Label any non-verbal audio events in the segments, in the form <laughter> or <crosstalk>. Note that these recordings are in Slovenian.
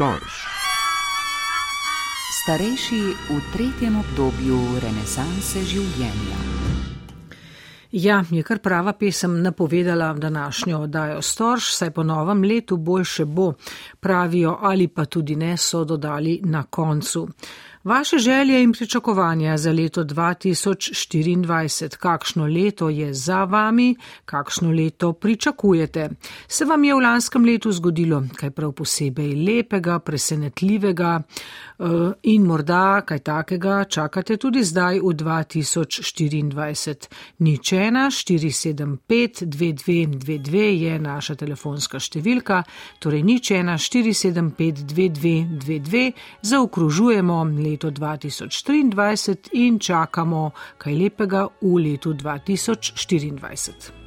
Storž. Starejši v tretjem obdobju renesanse življenja. Ja, je kar prava pesem napovedala današnjo oddajo Storž, saj po novem letu boljše bo, pravijo ali pa tudi ne, so dodali na koncu. Vaše želje in pričakovanja za leto 2024, kakšno leto je za vami, kakšno leto pričakujete? Se vam je v lanskem letu zgodilo kaj prav posebej lepega, presenetljivega eh, in morda kaj takega čakate tudi zdaj v 2024? Nič ena 475 2222 je naša telefonska številka, torej nič ena 475 2222 zaokružujemo leto 2023 in čakamo kaj lepega v letu 2024.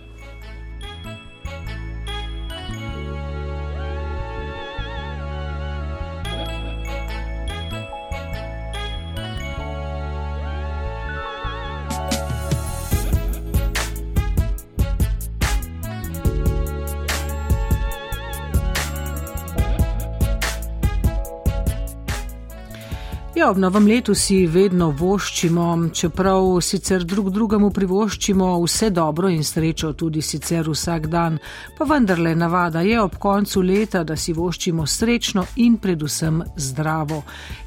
Ja, ob novem letu si vedno voščimo, čeprav sicer drug drugemu privoščimo vse dobro in srečo tudi sicer vsak dan, pa vendarle navada je ob koncu leta, da si voščimo srečno in predvsem zdravo.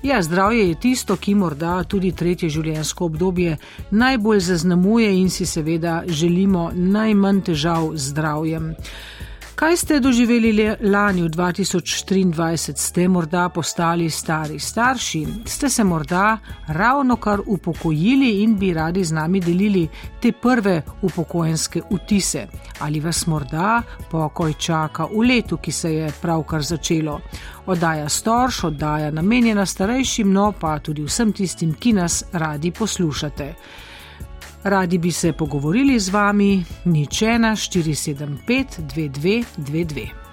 Ja, zdravje je tisto, ki morda tudi tretje življenjsko obdobje najbolj zaznamuje in si seveda želimo najmanj težav z zdravjem. Kaj ste doživeli lani v 2023? Ste morda postali stari starši? Ste se morda ravno kar upokojili in bi radi z nami delili te prve upokojenske vtise? Ali vas morda pokoj čaka v letu, ki se je pravkar začelo? Oddaja Storš, oddaja namenjena starejšim, no pa tudi vsem tistim, ki nas radi poslušate. Radi bi se pogovorili z vami, nič ena 475 2222.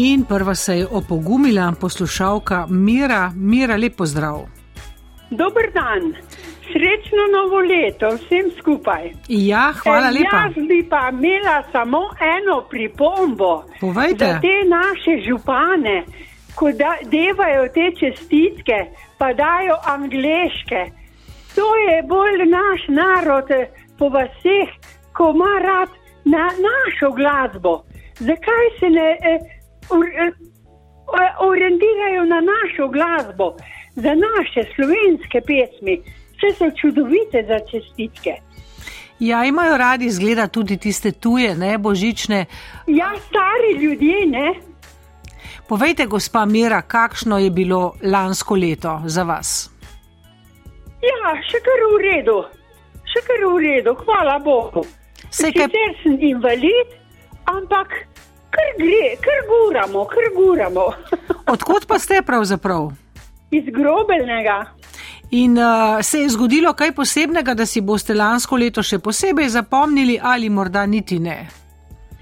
In prva se je opogumila poslušalka Mira, Mira, lepo zdrav. Dober dan, srečno novo leto vsem skupaj. Ja, hvala E, lepa. Jaz bi pa imela samo eno pripombo. Povejte. Za te naše župane, ko da, devajo te čestitke, pa dajo angliške. To je bolj naš narod eh, po vseh, ko ima rad na našo glasbo. Zakaj se ne eh, eh, orientirajo na našo glasbo, za naše slovenske pesmi? Vse so čudovite za čestitke. Ja, imajo radi zgleda tudi tiste tuje, ne božične. Ja, stari ljudje, ne? Povejte, gospa Mira, kakšno je bilo lansko leto za vas? Ja, še kar v redu, še kar v redu, hvala Bogu. Saj kaj- Sicer sem invalid, ampak kar gre, kar guramo, kar guramo. <laughs> Odkot pa ste pravzaprav? Iz grobelnega. In uh, se je zgodilo kaj posebnega, da si boste lansko leto še posebej zapomnili ali morda niti ne?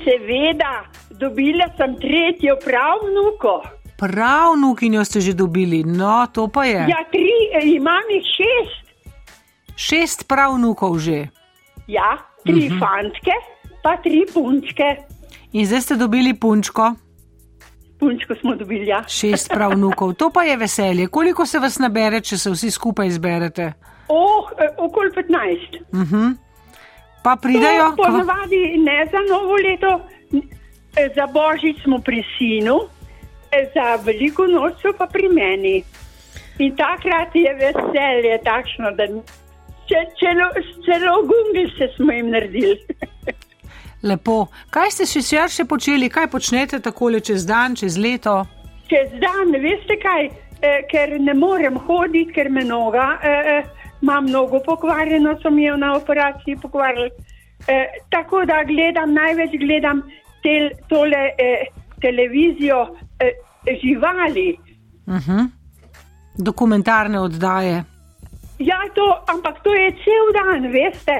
Seveda, dobila sem tretjo pravnuko. Pravnukinjo ste že dobili, no to pa je. Ja, tri, eh, imam jih šest. Šest pravnukov že. Ja, tri uh -huh. fantke, pa tri punčke. In zdaj ste dobili punčko, Punčko smo dobili, ja. šest pravnukov, to pa je veselje. Koliko se vas nabere, če se vsi skupaj zberete? Oh, eh, okoli 15. Pa pridajo? To Ponavadi ne za novo leto, eh, za božič smo pri sinu, eh, za veliko noč pa pri meni. In takrat je veselje takšno, da celo, celo Google se smo jim naredili. <laughs> Lepo. Kaj ste še sicer še počeli, kaj počnete takole čez dan, čez leto? Čez dan, veste kaj, eh, ker ne morem hoditi, ker me noga, eh, eh, imam nogo pokvarjeno, so mi jo na operaciji pokvarili. Eh, tako da gledam, največ gledam tel, tole eh, televizijo eh, živali. Uh -huh. Dokumentarne oddaje. Ja, to, ampak to je cel dan, veste.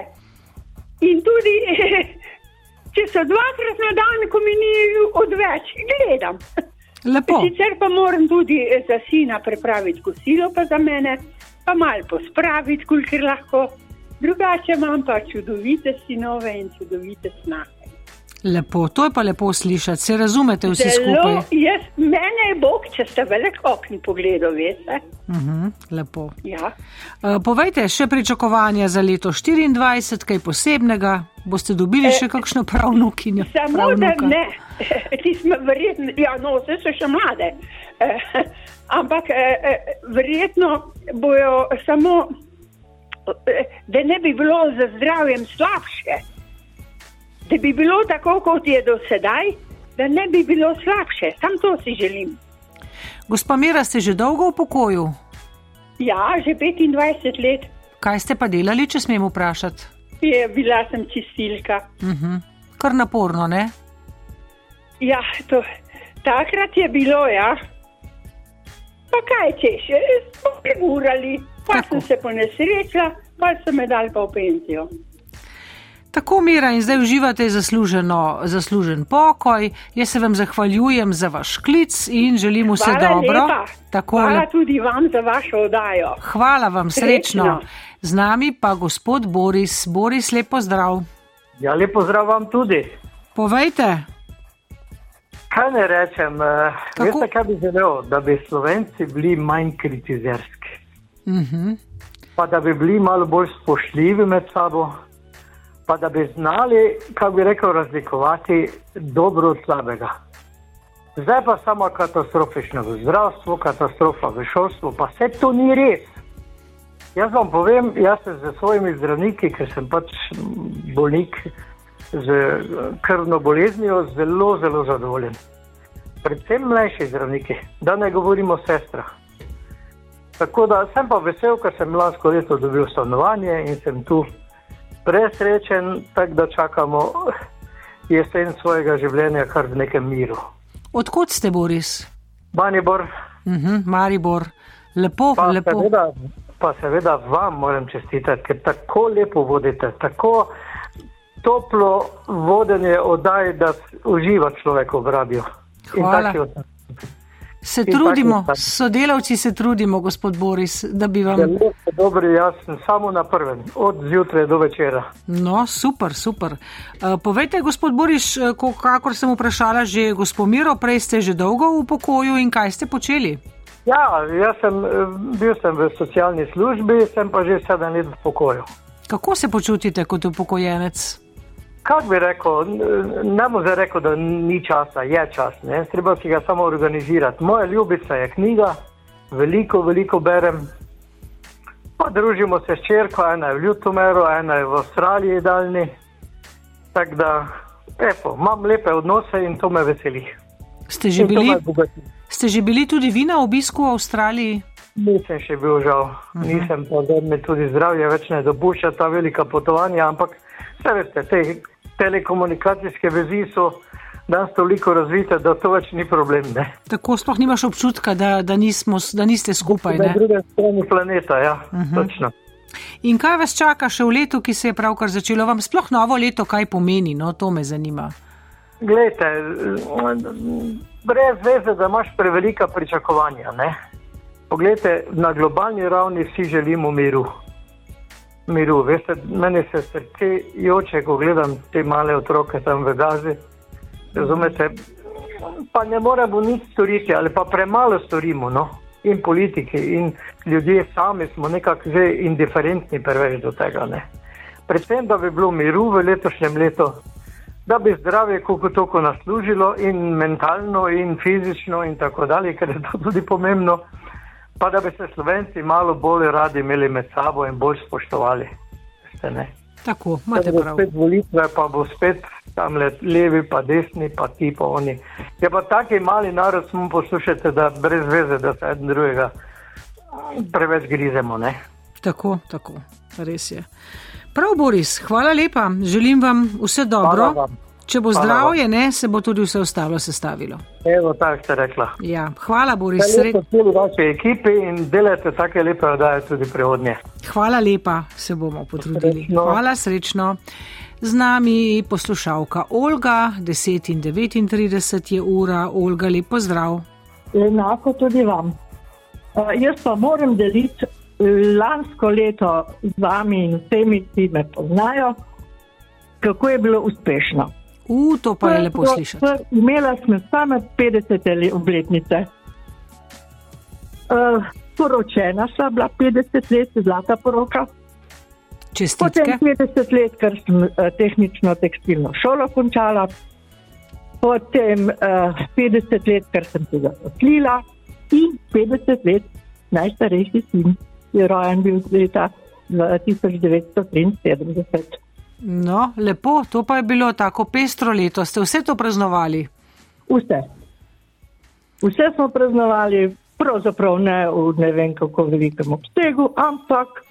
In tudi, <laughs> če so dvakrat na dan, ko mi ni odveč, gledam. Lepo. Sicer pa moram tudi za sina pripraviti kosilo, pa za mene, pa malo pospraviti, kolikor lahko. Drugače imam pa čudovite sinove in čudovite snahe. Lepo, to je pa lepo slišati, se razumete vsi skupaj. Jaz, mene je Bog, če ste velik okni pogledal, veste. Uh -huh, lepo. Ja. Uh, povejte, še pričakovanja za leto 24, kaj posebnega, boste dobili še kakšno pravnukinjo? Samo pravnuka? da ne, <laughs> ti smo verjetno, ja, no, vse so še mlade. Eh, ampak eh, eh, verjetno bojo samo, eh, da ne bi bilo za zdravjem slabše, da bi bilo tako, kot je do sedaj, da ne bi bilo slabše. Sam to si želim. Gospa Mira, ste že dolgo v pokoju? Ja, že 25 let Kaj ste pa delali, če smem vprašati? je bila sem čistilka. Uh -huh. Kar naporno, ne? Ja, to, takrat je bilo, ja. Pa kaj češ, smo prigurali, pa Tako. sem se ponesrečila, pa so me dali pa v penzijo. Tako, Mira, in zdaj uživate zasluženo, zaslužen pokoj. Jaz se vam zahvaljujem za vaš klic in želim vse Hvala dobro. lepa. Tako, Hvala le- tudi vam za vašo oddajo. Hvala vam, srečno. Srečno. Z nami pa gospod Boris. Boris, lepo zdrav. Ja, lepo zdrav vam tudi. Povejte, Kaj ne rečem? eh, Kako? Veste, kaj bi želel? Da bi Slovenci bili manj kritizerski. uh -huh. Pa da bi bili malo bolj spoštljivi med sabo, pa da bi znali, kako bi rekel, razlikovati dobro od slabega. Zdaj pa samo katastrofično v zdravstvu, katastrofa v šolstvu, pa vse to ni res. Jaz vam povem, jaz sem z svojimi zdravniki, ker sem pač bolnik z krvno boleznijo, zelo, zelo zadovoljen. Predvsem mlajši zdravniki, da ne govorimo o sestrah. Tako da sem pa vesel, ker sem lansko leto dobil stanovanje in sem tu presrečen, tako da čakamo jesen svojega življenja kar v nekem miru. odkud ste, Boris? Banibor, Uh -huh. Maribor, lepo, pa lepo. seveda, pa seveda vam moram čestitati, ker tako lepo vodite, tako toplo vodenje oddaj, da uživa človek v radiju. In Hvala. taki od- Se in trudimo, taki- sodelavci se trudimo, gospod Boris, da bi vam. Zelo ste dobri, jaz sem samo na prvem, od zjutraj do večera. No, super, super. Uh, povejte, gospod Boris, eh, ko, kakor sem vprašala že gospod Miro, prej ste že dolgo v pokoju in kaj ste počeli? Ja, jaz sem eh, bil sem v socialni službi, sem pa že sedem let v pokoju. Kako se počutite kot upokojenec? Kaj bi rekel, ne bom zdaj rekel, da ni časa, je čas, ne? treba si ga samo organizirati. Moja ljubica je knjiga, veliko, veliko berem. Pa družimo se s čerko, ena je v Ljutomeru, ena je v Avstraliji daljni. Tako da, epo, imam lepe odnose in to me veseli. Ste že, In bili, me ste že bili tudi vi na obisku v Avstraliji? Nisem še bil žal, -huh. nisem pa, da mi tudi zdravje več ne dopušča ta velika potovanja, ampak vse veste, te telekomunikacijske vezi so danes toliko razvite, da to več ni problem. Ne? Tako sploh nimaš občutka, da, da, nismo, da niste skupaj. Na Ne? drugi strani planeta, ja, uh -huh. točno. In kaj vas čaka še v letu, ki se je pravkar začelo? Vam sploh novo leto kaj pomeni? No, to me zanima. Glejte, brez veze, da imaš prevelika pričakovanja. Ne? Poglejte, na globalni ravni vsi želimo miru. Miru, veste, meni se srce joče, ko gledam te male otroke tam v Gazi. Razumete? Pa ne moremo nič storiti, ali pa premalo storimo. No? In politiki, in ljudje sami smo nekako že indiferentni preveč do tega. Ne? Predvsem, da bi bilo miru v letošnjem letu, da bi zdravje koliko toliko naslužilo in mentalno in fizično in tako dalje, ker je to tudi pomembno, pa da bi se slovenci malo bolj radi imeli med sabo in bolj spoštovali. ste. Tako, imate prav. spet volitve, pa bo spet tam le levi, pa desni, pa ti, pa oni. Je pa taki mali narod, smo poslušate, da brez veze, da se en drugega preveč grizemo. Ne? Tako, tako, res je. Prav, Boris, hvala lepa. Želim vam vse dobro. Hvala vam. Če bo Hvala zdravje, ne, se bo tudi vse ostalo sestavilo. Evo, tako ste rekla. Ja, hvala, Boris. Lepo tudi vaši ekipi in delate take lepe oddaje tudi prihodnje. Hvala lepa, se bomo potrudili. Srečno. Hvala, srečno. Z nami poslušalka Olga, 10 in 39 je ura. Olga, lep pozdrav. Enako tudi vam. Uh, jaz pa moram deliti lansko leto z vami in vsemi, ki me poznajo, kako je bilo uspešno. U, to pa je lepo slišati. Imela sem same 50 le- obletnice. Uh, poročena sem bila 50 let, zlata poroka. Čestitke. Potem 50 let, ker sem uh, tehnično tekstilno šolo končala. Potem uh, 50 let, ker sem se zaposlila. In 50 let, najstarejši sin je rojen bil leta 1973. No, lepo, to pa je bilo tako pestro leto. Ste vse to praznovali? Vse. Vse smo praznovali, pravzaprav ne v ne vem kako velikem obsegu, ampak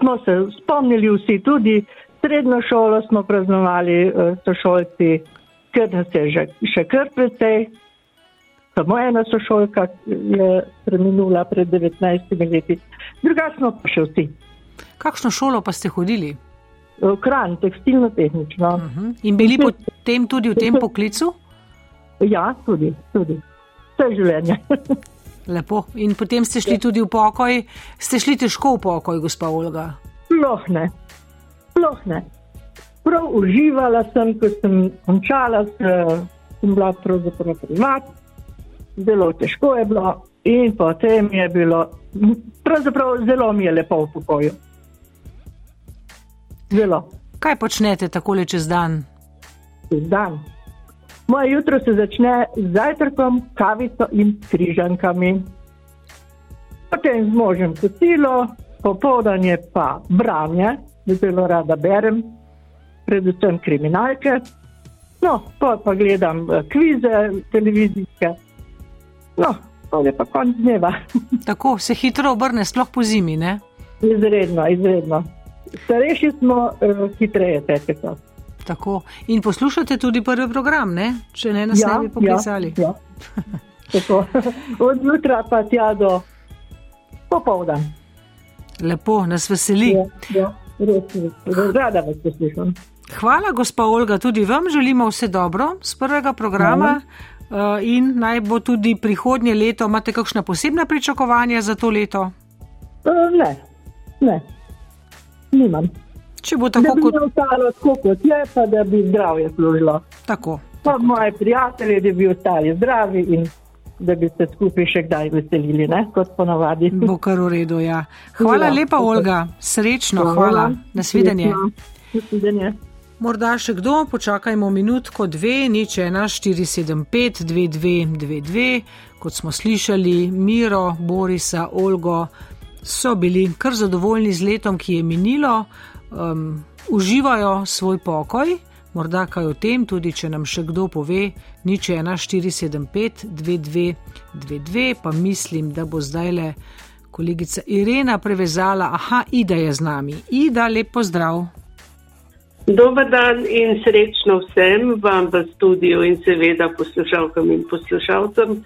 smo se spomnili vsi tudi srednjo šolo smo praznovali eh, sošolci, ker nas je že, še kar precej. Samo ena sošolka je preminula pred 19 leti, drugače smo pa še vsi. Kakšno šolo pa ste hodili? V Kranj, tekstilno-tehnično. Uh -huh. In bili potem tudi v tem poklicu? Ja, tudi, tudi. Vse življenje. <laughs> Lepo. In potem ste šli tudi v pokoj. Ste šli težko v pokoj, gospa Olga? Sploh ne. Sploh ne. Prav uživala sem, ko sem končala, sem bila pravzaprav privat, zelo težko je bilo in potem je bilo, pravzaprav zelo mi je lepo v pokoju. Zelo, Kaj počnete takole čez dan? čez dan. Moje jutro se začne z zajtrkom, kavico in križankami. Potem z možem kosilo, popovdanje pa branje, zelo rada berem, predvsem kriminalke. No, pa, pa gledam eh, kvize televizijske. No, to je pa konc dneva. <laughs> Tako se hitro obrne, sploh po zimi, ne? izredno, izredno. Starejši smo, eh, hitreje teče čas. Tako. In poslušate tudi prvi program, ne? Če ne nas ne bi poklicali. Ja, ja. <laughs> Od jutra pa tja do popovdan. Lepo, nas veseli. Ja, ja, res, res, rada vas poslušam. Hvala, gospa Olga, tudi vam želimo vse dobro z prvega programa. Uh, in naj bo tudi prihodnje leto. Imate kakšna posebna pričakovanja za to leto? Uh, ne, ne, nimam. Če bo tako kot kot... ostalo tako, kot je, pa da bi zdravje služilo. tako. Pa moji prijatelji, da bi ostali zdravi in da bi se skupaj še kdaj veselili, ne? kot ponavadi. <laughs> Bo kar v redu, ja. Hvala Ja, lepa, tako. Olga. Srečno, hvala. Nasvidenje. Nasvidenje. Morda še kdo, počakajmo minutko, dve, nič ena, 475, 2222. Kot smo slišali, Miro, Borisa, Olgo so bili kar zadovoljni z letom, ki je minilo, um, uživajo svoj pokoj. Morda kaj o tem, tudi če nam še kdo pove, nič ena, 475, 2222, pa mislim, da bo zdaj le kolegica Irena prevezala, aha, Ida je z nami. Ida, lep pozdrav. Dober dan in srečno vsem vam v studiu in seveda poslušalkam in poslušalcem.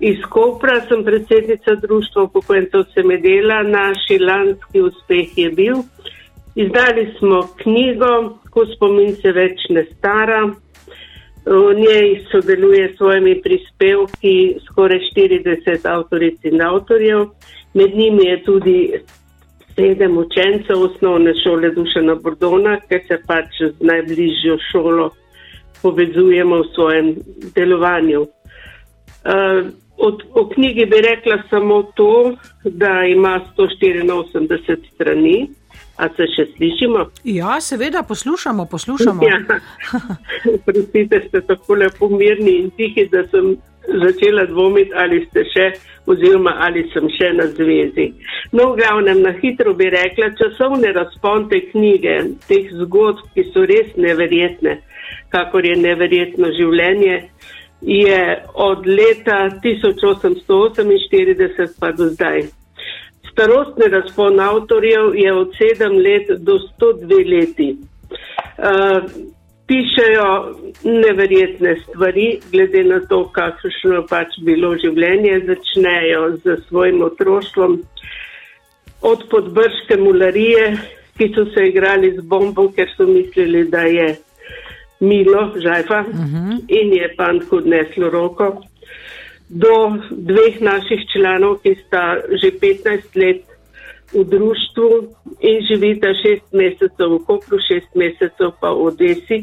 Iz Kopra sem predsednica Društva upokojencev Semedela. Naš lanski uspeh je bil. Izdali smo knjigo, ko spomin se več ne stara. V njej sodeluje s svojimi prispevki skoraj 40 avtoric in avtorjev. Med njimi je tudi sedem učencev osnovne šole Dušana Bordona, ker se pač z najbližjo šolo povezujemo v svojem delovanju. Uh, od, o knjigi bi rekla samo to, da ima 184 strani. A se še slišimo? Ja, seveda, poslušamo, poslušamo. Ja. <laughs> Prosite, ste tako lepo mirni in tihi, da sem začela dvomiti, ali ste še, oziroma ali sem še na zvezi. No, v glavnem, na hitro bi rekla, časovne razponte knjige, teh zgodb, ki so res neverjetne, kakor je neverjetno življenje, je od leta 1848 pa do zdaj. Starostni razpon avtorjev je od 7 let do 102 leti. Uh, pišejo neverjetne stvari, glede na to, kakšno pač bilo življenje, začnejo z svojim otroštvom od podbrške mularije, ki so se igrali z bombo, ker so mislili, da je milo, žajfa uh Mhm. -huh. in je pantku odneslo roko, do dveh naših članov, ki sta že 15 let v društvu in živita šest mesecev v Kopru, šest mesecev pa v Odesi,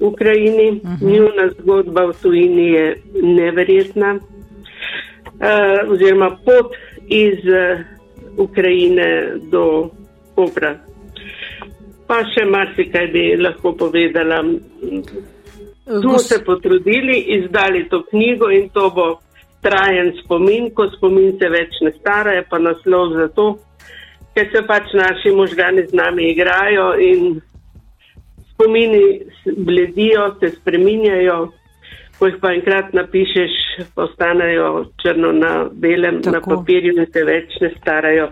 v Ukrajini. Uh -huh. Njuna zgodba v tujini je neverjetna. Uh, oziroma pot iz uh, Ukrajine do Kopra. Pa še marsikaj bi lahko povedala. Smo Gos- se potrudili, izdali to knjigo in to bo trajen spomin, ko spomin se več ne stara, je pa naslov za to, ker se pač naši možgani z nami igrajo in spomini bledijo, se spreminjajo, ko jih pa enkrat napišeš, postanejo črno na belem, Tako. na papirju in se več ne starajo.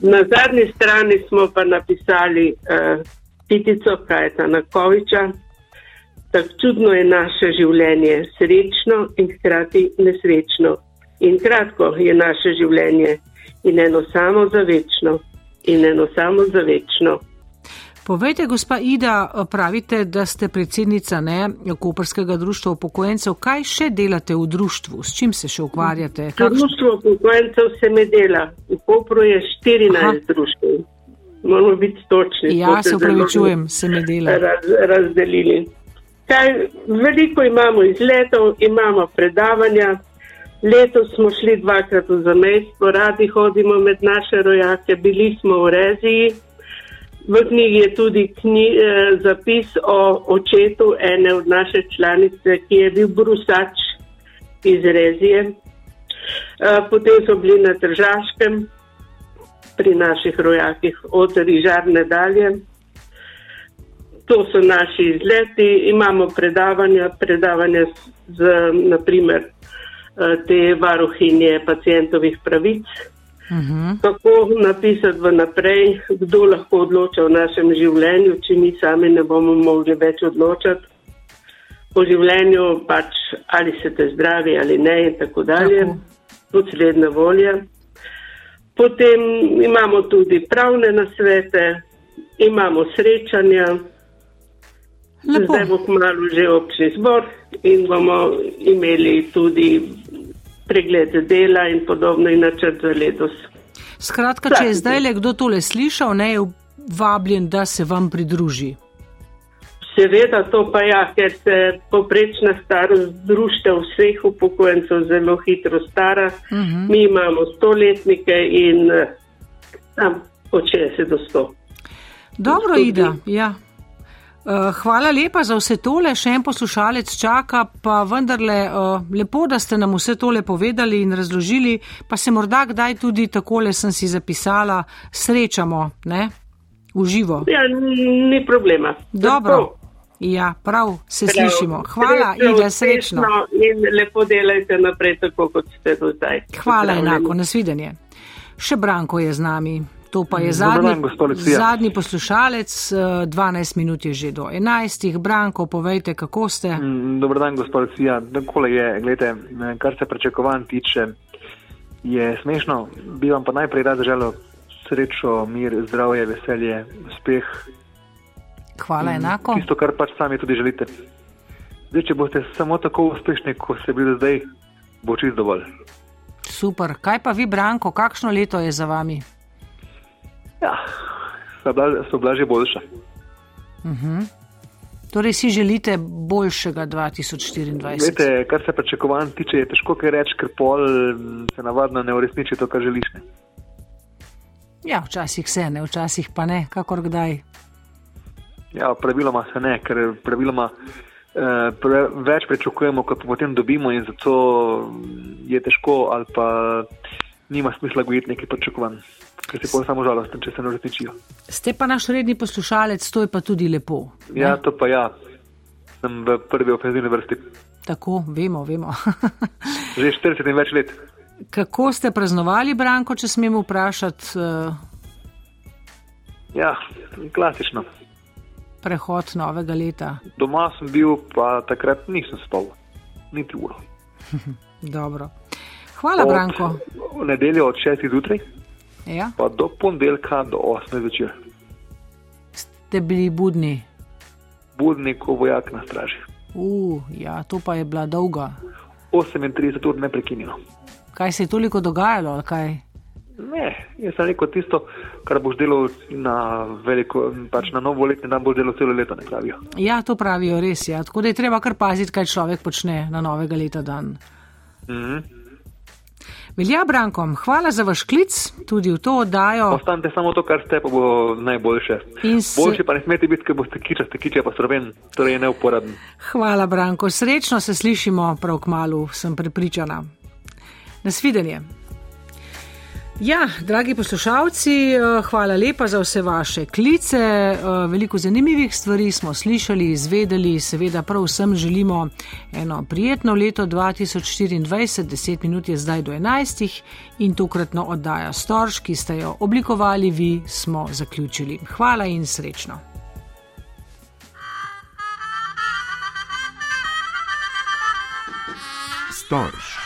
Na zadnji strani smo pa napisali uh, Titico Kajta Nakoviča. Tako čudno je naše življenje, srečno in hkrati nesrečno. In kratko je naše življenje in eno samo za večno. In eno samo za večno. Povejte, gospa Ida, pravite, da ste predsednica ne, Koperskega društva upokojencev. Kaj še delate v društvu? S čim se še ukvarjate? Kakšno- Društvo upokojencev se me dela. V Kopru je 14 Aha. društv. Moramo biti točni. Ja, se upravičujem, se me dela. Raz, razdelili. Kaj, veliko imamo izletov, imamo predavanja. Letos smo šli dvakrat v zamejstvo, radi hodimo med naše rojake, bili smo v Reziji. V knjigi je tudi kni, eh, zapis o očetu ene od naše članice, ki je bil brusač iz Rezije. Eh, potem so bili na Tržaškem, pri naših rojakih od Rižarne dalje. To so naši izleti, imamo predavanja, predavanja z, naprimer, eh, te varuhinje pacijentovih pravic, Mhm. kako napisati vnaprej, kdo lahko odloča o našem življenju, če mi sami ne bomo mogli več odločati o življenju, pač ali se te zdravi ali ne in tako dalje, Tako. podsredna volja. Potem imamo tudi pravne nasvete, imamo srečanja. Lepo. Zdaj bo kmalo že občni zbor in bomo imeli tudi pregled dela in podobno in načrt za letos. Skratka, če je zdaj le kdo tole slišal, ne je vabljen, da se vam pridruži. Seveda to pa ja, ker se poprečna starost društev vseh upokojencev zelo hitro stara. Uh Mhm. -huh. Mi imamo stoletnike in eh, tam od 60 do 100. Dobro. Ida. Ja. Uh, hvala lepa za vse tole, še en poslušalec čaka, pa vendarle uh, lepo, da ste nam vse tole povedali in razložili, pa se morda kdaj tudi takole sem si zapisala, srečamo, ne, v živo. Ja, ni, problema. Dobro. Ja, prav, se Prav. slišimo. Hvala, Srečno, Ida, srečno. In lepo delajte naprej, tako kot ste do zdaj. Hvala enako, nasvidenje. Še Branko je z nami. To pa je zadnji, dan, zadnji poslušalec, eh, 12 minut je že do 11. Branko, povejte, kako ste. Mm, Dobar dan, gospod Lucija. Takole je, gledajte, kar se pričakovanj tiče, je smešno. Bi vam pa najprej rad želel srečo, mir, zdravje, veselje, uspeh. Hvala enako. Tisto, kar pač sami tudi želite. Zdaj, če boste samo tako uspešni, kot ste bili zdaj, bo čist dovolj. Super. Kaj pa vi, Branko, kakšno leto je za vami? Ja, so bila, so bila že boljša. Torej si želite boljšega 2024? Glede, kar se pričakovanj tiče, je težko kaj reči, ker pol se navadno ne uresniči to, kar želiš. Ne? Ja, včasih se ne, včasih pa ne, kakor kdaj. Ja, praviloma se ne, ker praviloma eh, pre, več pričakujemo, kot potem dobimo, in zato je težko ali pa nima smisla gojiti nekaj pričakovanj, ker si pa samo žalosten, če se ne uresničijo. Ste pa naš redni poslušalec, to je pa tudi lepo. Ne? Ja, to pa ja, sem v prvi ofenzivni vrsti. Tako, vemo, vemo. <laughs> Že 40 in več let. Kako ste praznovali, Branko, če smemo vprašati? Uh, Ja, klasično. prehod novega leta. Doma sem bil, pa takrat nisem spal, niti uro. <laughs> Dobro. Hvala, Branko. V nedeljo od 6 zjutraj, Ja, pa do ponedeljka do 8 zvečer. ste bili budni. Budnik, ko vojak na straži. Uh, ja, to pa je bila dolga. 38 ur neprekinjeno. Kaj se je toliko dogajalo? Kaj? Ne, jaz sem rekel tisto, kar boš delal na veliko, pač na novoletni dan boš delal celo leto, ne pravijo. Ja, to pravijo res. Ja. Tako da je treba kar paziti, kaj človek počne na novega leta dan. Mhm. Velja, Branko, hvala za vaš klic, tudi v to oddajo. Ostanite samo to, kar ste, pa bo najboljše. Se- Boljše pa ne smete biti, ker boste kičaste, kiče pa sroven, torej je neuporaben. Hvala, Branko. Srečno se slišimo prav k malu, sem prepričana. Nasvidenje. Ja, dragi poslušalci, eh, hvala lepa za vse vaše klice. Eh, Veliko zanimivih stvari smo slišali, izvedeli. Seveda prav vsem želimo eno prijetno leto 2024, 10 minut je zdaj do 11 in tokratno oddaja Storž, ki ste jo oblikovali vi, smo zaključili. Hvala in srečno. Storž.